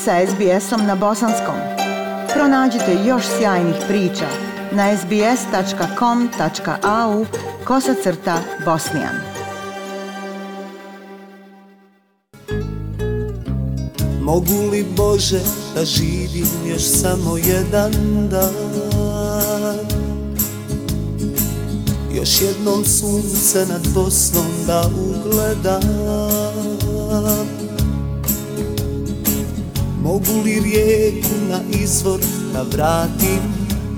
sa SBS-om na bosanskom. Pronađite još sjajnih priča na sbs.com.au kosacrta bosnijan. Mogu li Bože da živim još samo jedan dan? Još jednom sunce nad Bosnom da ugledam Mogu li rijeku na izvor da vratim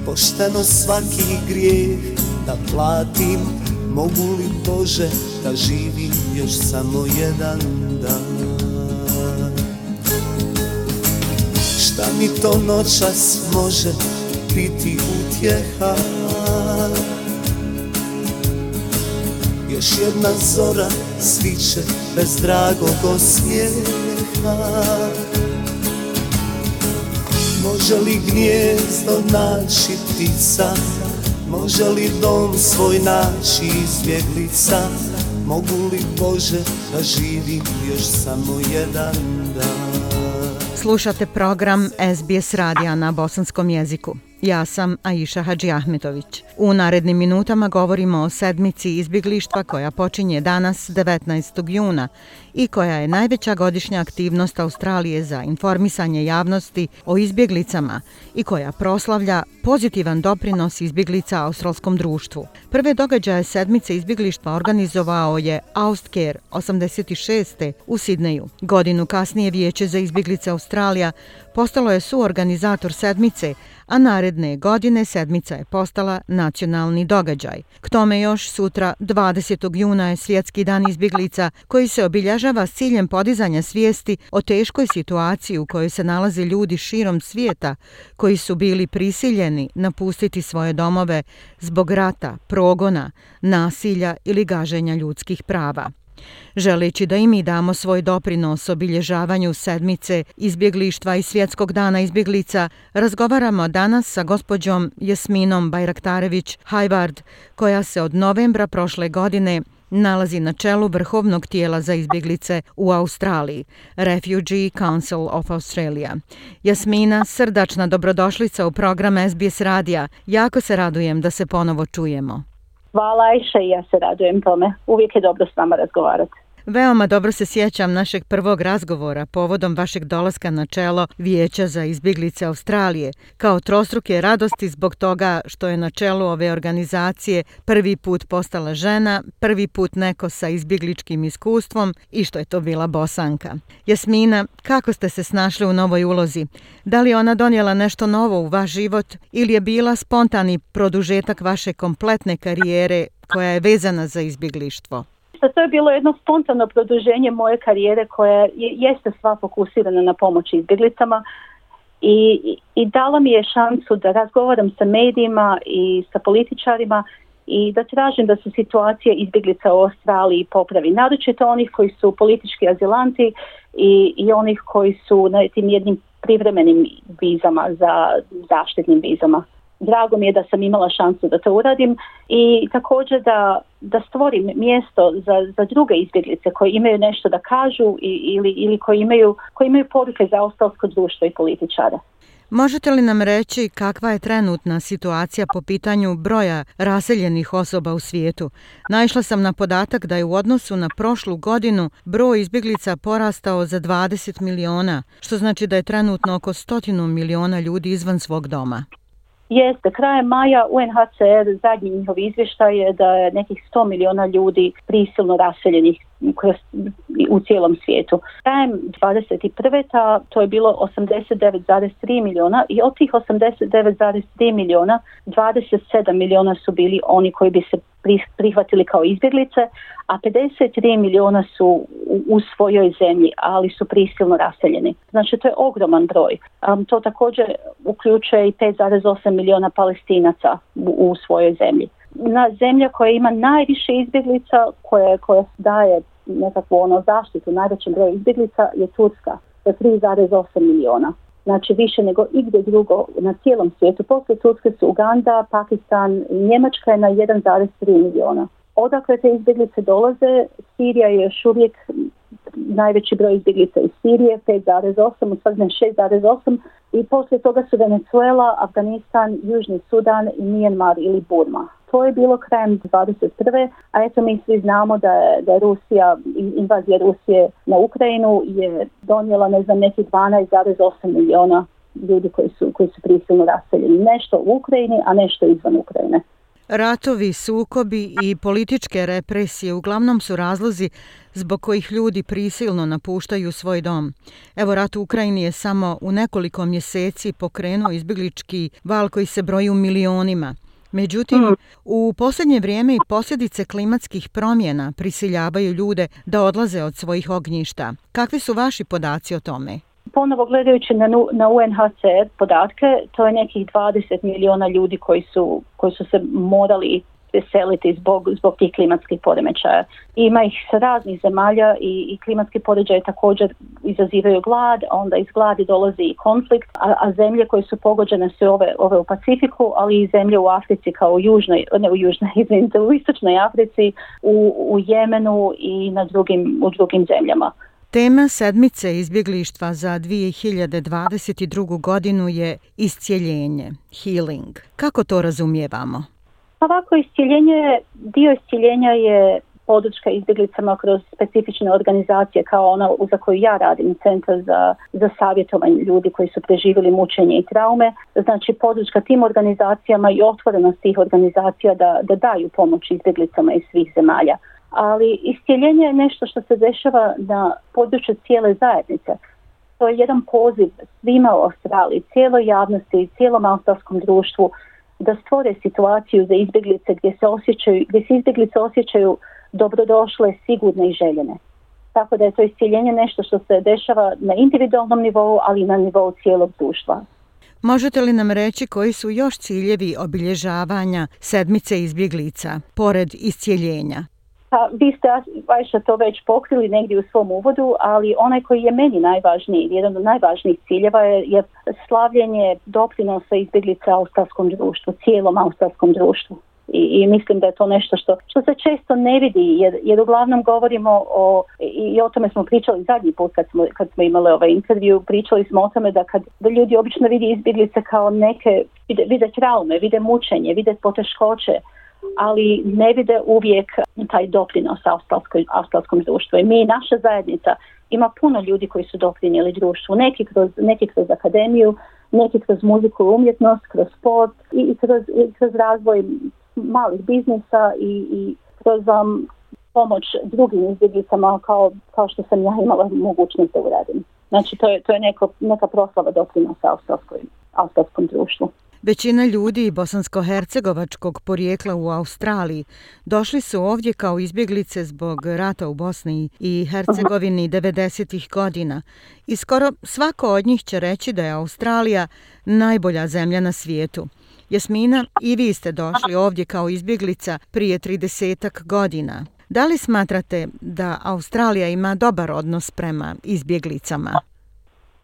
Pošteno svaki grijeh da platim Mogu li Bože da živim još samo jedan dan Šta mi to noćas može biti utjeha Još jedna zora sviće bez dragog osmijeha Može li gnjezdo naći ptica? Može li dom svoj naći izbjeglica? Mogu li Bože da živi još samo jedan dan? Slušate program SBS radija na bosanskom jeziku. Ja sam Aisha Hadži Ahmetović. U narednim minutama govorimo o sedmici izbjeglištva koja počinje danas 19. juna i koja je najveća godišnja aktivnost Australije za informisanje javnosti o izbjeglicama i koja proslavlja pozitivan doprinos izbjeglica australskom društvu. Prve događaje sedmice izbjeglištva organizovao je Austcare 86. u Sidneju. Godinu kasnije Vijeće za izbjeglice Australija postalo je suorganizator sedmice, a naredne godine sedmica je postala nacionalni događaj. K tome još sutra 20. juna je Svjetski dan izbjeglica koji se obilježava s ciljem podizanja svijesti o teškoj situaciji u kojoj se nalaze ljudi širom svijeta koji su bili prisiljeni napustiti svoje domove zbog rata, progona, nasilja ili gaženja ljudskih prava. Želeći da i mi damo svoj doprinos obilježavanju sedmice izbjeglištva i Svjetskog dana izbjeglica, razgovaramo danas sa gospođom Jasminom Bajraktarević Hajvard, koja se od novembra prošle godine nalazi na čelu vrhovnog tijela za izbjeglice u Australiji, Refugee Council of Australia. Jasmina, srdačna dobrodošlica u program SBS radija. Jako se radujem da se ponovo čujemo. Hvala i ja se radujem tome. Uvijek je dobro s nama razgovarati. Veoma dobro se sjećam našeg prvog razgovora povodom vašeg dolaska na čelo Vijeća za izbjeglice Australije, kao trostruke radosti zbog toga što je na čelu ove organizacije prvi put postala žena, prvi put neko sa izbjegličkim iskustvom i što je to bila bosanka. Jasmina, kako ste se snašli u novoj ulozi? Da li ona donijela nešto novo u vaš život ili je bila spontani produžetak vaše kompletne karijere koja je vezana za izbjeglištvo? ništa, to je bilo jedno spontano produženje moje karijere koja je, jeste sva fokusirana na pomoć izbjeglicama i, i, dala mi je šansu da razgovaram sa medijima i sa političarima i da tražim da se situacija izbjeglica u Australiji popravi. Naročito onih koji su politički azilanti i, i onih koji su na tim jednim privremenim vizama, za zaštitnim vizama drago mi je da sam imala šansu da to uradim i također da, da stvorim mjesto za, za druge izbjeglice koje imaju nešto da kažu ili, ili koji imaju, koji imaju poruke za ostalsko društvo i političara. Možete li nam reći kakva je trenutna situacija po pitanju broja raseljenih osoba u svijetu? Naišla sam na podatak da je u odnosu na prošlu godinu broj izbjeglica porastao za 20 miliona, što znači da je trenutno oko 100 miliona ljudi izvan svog doma. Jeste, krajem maja UNHCR zadnji njihov izvještaj je da je nekih 100 miliona ljudi prisilno raseljenih u cijelom svijetu. Krajem 21. Ta, to je bilo 89,3 milijuna i od tih 89,3 milijuna 27 milijuna su bili oni koji bi se prihvatili kao izbjeglice, a 53 milijuna su u, svojoj zemlji, ali su prisilno raseljeni. Znači to je ogroman broj. to također uključuje i 5,8 milijuna palestinaca u, svojoj zemlji na zemlja koja ima najviše izbjeglica, koja, koja daje nekakvu ono zaštitu najvećem broj izbjeglica je Turska sa 3,8 miliona. Znači više nego igdje drugo na cijelom svijetu. Poslije Turske su Uganda, Pakistan, Njemačka je na 1,3 miliona. Odakle te izbjeglice dolaze, Sirija je još uvijek najveći broj izbjeglica iz Sirije, 5,8, u 6,8 i poslije toga su Venezuela, Afganistan, Južni Sudan i Myanmar ili Burma. To je bilo krajem 21. A eto mi svi znamo da, da Rusija, invazija Rusije na Ukrajinu je donijela ne znam nekih 12,8 miliona ljudi koji su, koji su prisilno raseljeni. Nešto u Ukrajini, a nešto izvan Ukrajine. Ratovi, sukobi i političke represije uglavnom su razlozi zbog kojih ljudi prisilno napuštaju svoj dom. Evo rat u Ukrajini je samo u nekoliko mjeseci pokrenuo izbjeglički val koji se broji u milionima. Međutim, mm. u posljednje vrijeme i posljedice klimatskih promjena prisiljavaju ljude da odlaze od svojih ognjišta. Kakvi su vaši podaci o tome? Ponovo gledajući na, na UNHCR podatke, to je nekih 20 milijuna ljudi koji su, koji su se morali seliti zbog, zbog tih klimatskih poremećaja. Ima ih raznih zemalja i, i klimatski poređaj također izazivaju glad, a onda iz gladi dolazi i konflikt, a, zemlje koje su pogođene su ove, ove u Pacifiku, ali i zemlje u Africi kao u južnoj, ne u južnoj, u istočnoj Africi, u, u Jemenu i na drugim, u drugim zemljama. Tema sedmice izbjeglištva za 2022. godinu je iscijeljenje, healing. Kako to razumijevamo? Pa ovako isciljenje, dio isciljenja je podrška izbjeglicama kroz specifične organizacije kao ona za koju ja radim, Centar za, za savjetovanje ljudi koji su preživjeli mučenje i traume. Znači podrška tim organizacijama i otvorenost tih organizacija da, daju pomoć izbjeglicama iz svih zemalja. Ali iscjeljenje je nešto što se dešava na području cijele zajednice. To je jedan poziv svima u Australiji, cijeloj javnosti, cijelom australskom društvu da stvore situaciju za izbjeglice gdje se, osjećaju, gdje se izbjeglice osjećaju dobrodošle, sigurne i željene. Tako da je to iscijeljenje nešto što se dešava na individualnom nivou, ali i na nivou cijelog društva. Možete li nam reći koji su još ciljevi obilježavanja sedmice izbjeglica, pored iscijeljenja? Pa, vi ste, Vajša, to već pokrili negdje u svom uvodu, ali onaj koji je meni najvažniji, jedan od najvažnijih ciljeva je, je slavljenje doprinosa izbjeglica australskom društvu, cijelom australskom društvu. I, mislim da je to nešto što, što se često ne vidi jer, uglavnom govorimo o i, o tome smo pričali zadnji put kad smo, kad smo imali ovaj intervju pričali smo o tome da kad ljudi obično vidi izbjeglice kao neke vide, vide traume, vide mučenje, vide poteškoće ali ne vide uvijek taj doprinos australskom, društvu. I mi, naša zajednica, ima puno ljudi koji su doprinijeli društvu, neki kroz, neki kroz akademiju, neki kroz muziku i umjetnost, kroz sport i, kroz, i kroz, razvoj malih biznisa i, i kroz um, pomoć drugim izbjeglicama kao, kao što sam ja imala mogućnost da uradim. Znači to je, to je neko, neka proslava doprinosa australskom društvu. Većina ljudi bosansko-hercegovačkog porijekla u Australiji došli su ovdje kao izbjeglice zbog rata u Bosni i Hercegovini 90-ih godina i skoro svako od njih će reći da je Australija najbolja zemlja na svijetu. Jasmina, i vi ste došli ovdje kao izbjeglica prije 30 godina. Da li smatrate da Australija ima dobar odnos prema izbjeglicama?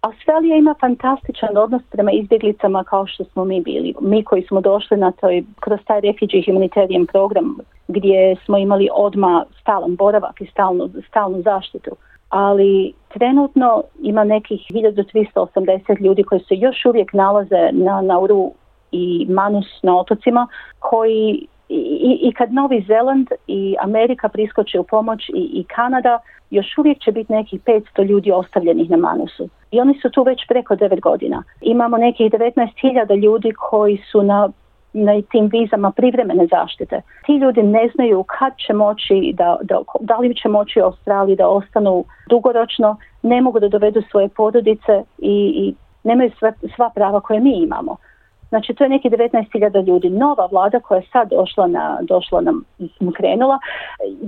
Australija ima fantastičan odnos prema izbjeglicama kao što smo mi bili. Mi koji smo došli na toj, kroz taj Refugee Humanitarian program gdje smo imali odma stalan boravak i stalnu, stalnu zaštitu. Ali trenutno ima nekih 1380 ljudi koji se još uvijek nalaze na Nauru i Manus na otocima koji i, i, kad Novi Zeland i Amerika priskoče u pomoć i, i Kanada, još uvijek će biti nekih 500 ljudi ostavljenih na Manusu. I oni su tu već preko 9 godina. Imamo nekih 19.000 ljudi koji su na na tim vizama privremene zaštite. Ti ljudi ne znaju kad će moći, da, da, da li će moći u Australiji da ostanu dugoročno, ne mogu da dovedu svoje porodice i, i nemaju sva sva prava koje mi imamo. Znači to je neki 19.000 ljudi. Nova vlada koja je sad došla na, došla nam, krenula,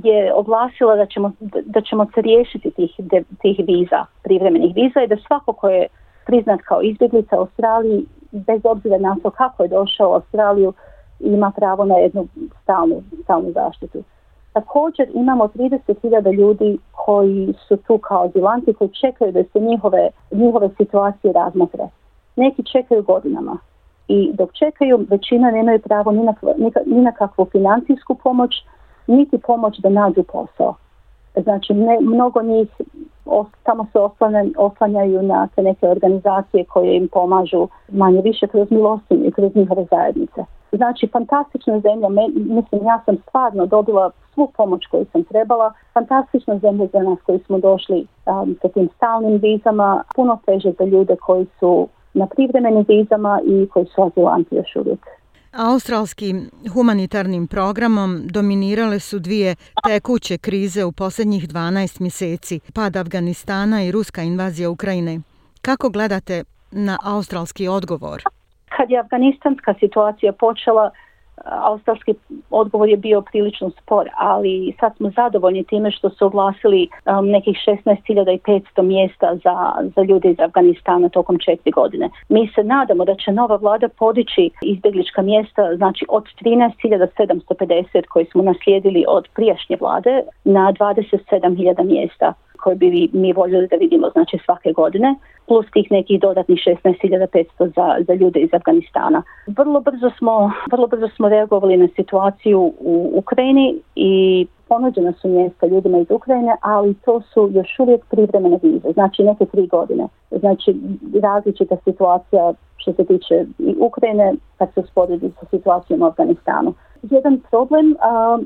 je oglasila da ćemo, da ćemo se riješiti tih, tih viza, privremenih viza i da svako ko je priznat kao izbjeglica u Australiji, bez obzira na to kako je došao u Australiju, ima pravo na jednu stalnu, stalnu zaštitu. Također imamo 30.000 ljudi koji su tu kao azilanti koji čekaju da se njihove, njihove situacije razmotre. Neki čekaju godinama i dok čekaju većina nemaju pravo ni na, kakvu financijsku pomoć niti pomoć da nađu posao. Znači, mnogo njih samo se oslanjaju na te neke organizacije koje im pomažu manje više kroz milostinu i kroz njihove zajednice. Znači, fantastična zemlja, me, mislim, ja sam stvarno dobila svu pomoć koju sam trebala. Fantastična zemlja za nas koji smo došli um, sa stalnim vizama, puno teže za ljude koji su na privremenim vizama i koji su azilanti još uvijek. Australskim humanitarnim programom dominirale su dvije tekuće krize u posljednjih 12 mjeseci, pad Afganistana i ruska invazija Ukrajine. Kako gledate na australski odgovor? Kad je afganistanska situacija počela, australski odgovor je bio prilično spor, ali sad smo zadovoljni time što su oglasili um, nekih 16.500 mjesta za, za ljude iz Afganistana tokom četiri godine. Mi se nadamo da će nova vlada podići izbjeglička mjesta, znači od 13.750 koje smo naslijedili od prijašnje vlade na 27.000 mjesta koje bi mi voljeli da vidimo znači svake godine, plus tih nekih dodatnih 16.500 za, za ljude iz Afganistana. Vrlo brzo smo, vrlo brzo smo reagovali na situaciju u Ukrajini i ponuđena su mjesta ljudima iz Ukrajine, ali to su još uvijek privremene vize, znači neke tri godine. Znači različita situacija što se tiče Ukrajine kad se usporedi sa situacijom u Afganistanu. Jedan problem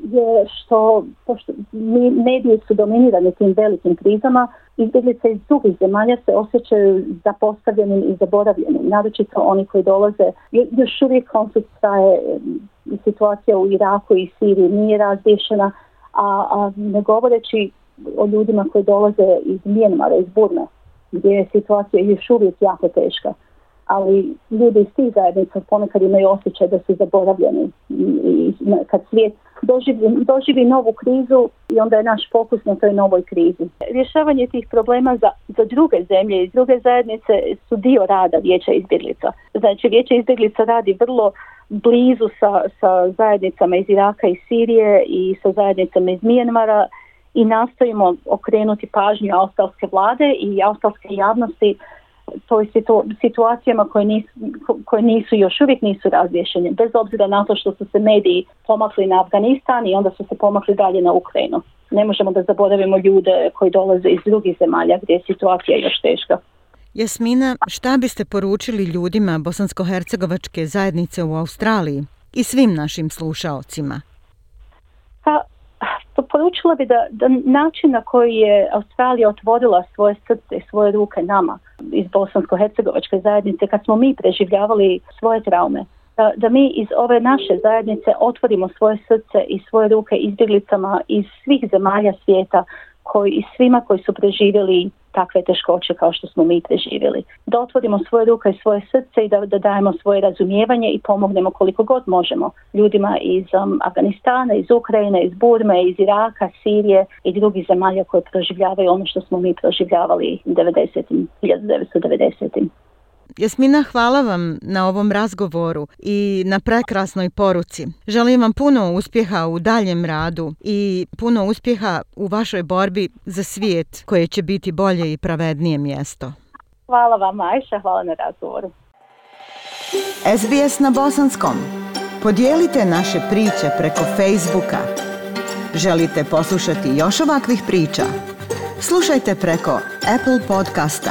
je što, pošto mi, mediji su dominirani tim velikim krizama, izbjeglice iz drugih zemalja se osjećaju zapostavljenim i zaboravljenim, naročito oni koji dolaze. Još uvijek konflikt traje situacija u Iraku i Siriji nije razriješena, a, a ne govoreći o ljudima koji dolaze iz Mijenmara, iz Burna, gdje je situacija još uvijek jako teška ali ljudi iz tih zajednica ponekad imaju osjećaj da su zaboravljeni i kad svijet doživi, novu krizu i onda je naš fokus na toj novoj krizi. Rješavanje tih problema za, za druge zemlje i druge zajednice su dio rada Vijeća izbjeglica. Znači Vijeće izbjeglica radi vrlo blizu sa, sa zajednicama iz Iraka i Sirije i sa zajednicama iz Mijenmara i nastojimo okrenuti pažnju australske vlade i australske javnosti toj situacijama koje nisu, koje nisu još uvijek nisu razriješene, bez obzira na to što su se mediji pomakli na Afganistan i onda su se pomakli dalje na Ukrajinu. Ne možemo da zaboravimo ljude koji dolaze iz drugih zemalja gdje je situacija još teška. Jasmina, šta biste poručili ljudima bosansko-hercegovačke zajednice u Australiji i svim našim slušaocima? Pa, poručila bi da, da način na koji je Australija otvorila svoje srce i svoje ruke nama iz bosansko-hercegovačke zajednice kad smo mi preživljavali svoje traume, da, da mi iz ove naše zajednice otvorimo svoje srce i svoje ruke izbjeglicama iz svih zemalja svijeta koji i svima koji su preživjeli takve teškoće kao što smo mi preživjeli. Da otvorimo svoje ruke i svoje srce i da, da dajemo svoje razumijevanje i pomognemo koliko god možemo ljudima iz um, Afganistana, iz Ukrajine, iz Burme, iz Iraka, Sirije i drugih zemalja koje proživljavaju ono što smo mi proživljavali 90. 1990. Jasmina, hvala vam na ovom razgovoru i na prekrasnoj poruci. Želim vam puno uspjeha u daljem radu i puno uspjeha u vašoj borbi za svijet koje će biti bolje i pravednije mjesto. Hvala vam, Ajša, hvala na razgovoru. SBS na bosanskom. Podijelite naše priče preko Facebooka. Želite poslušati još ovakvih priča? Slušajte preko Apple podcasta,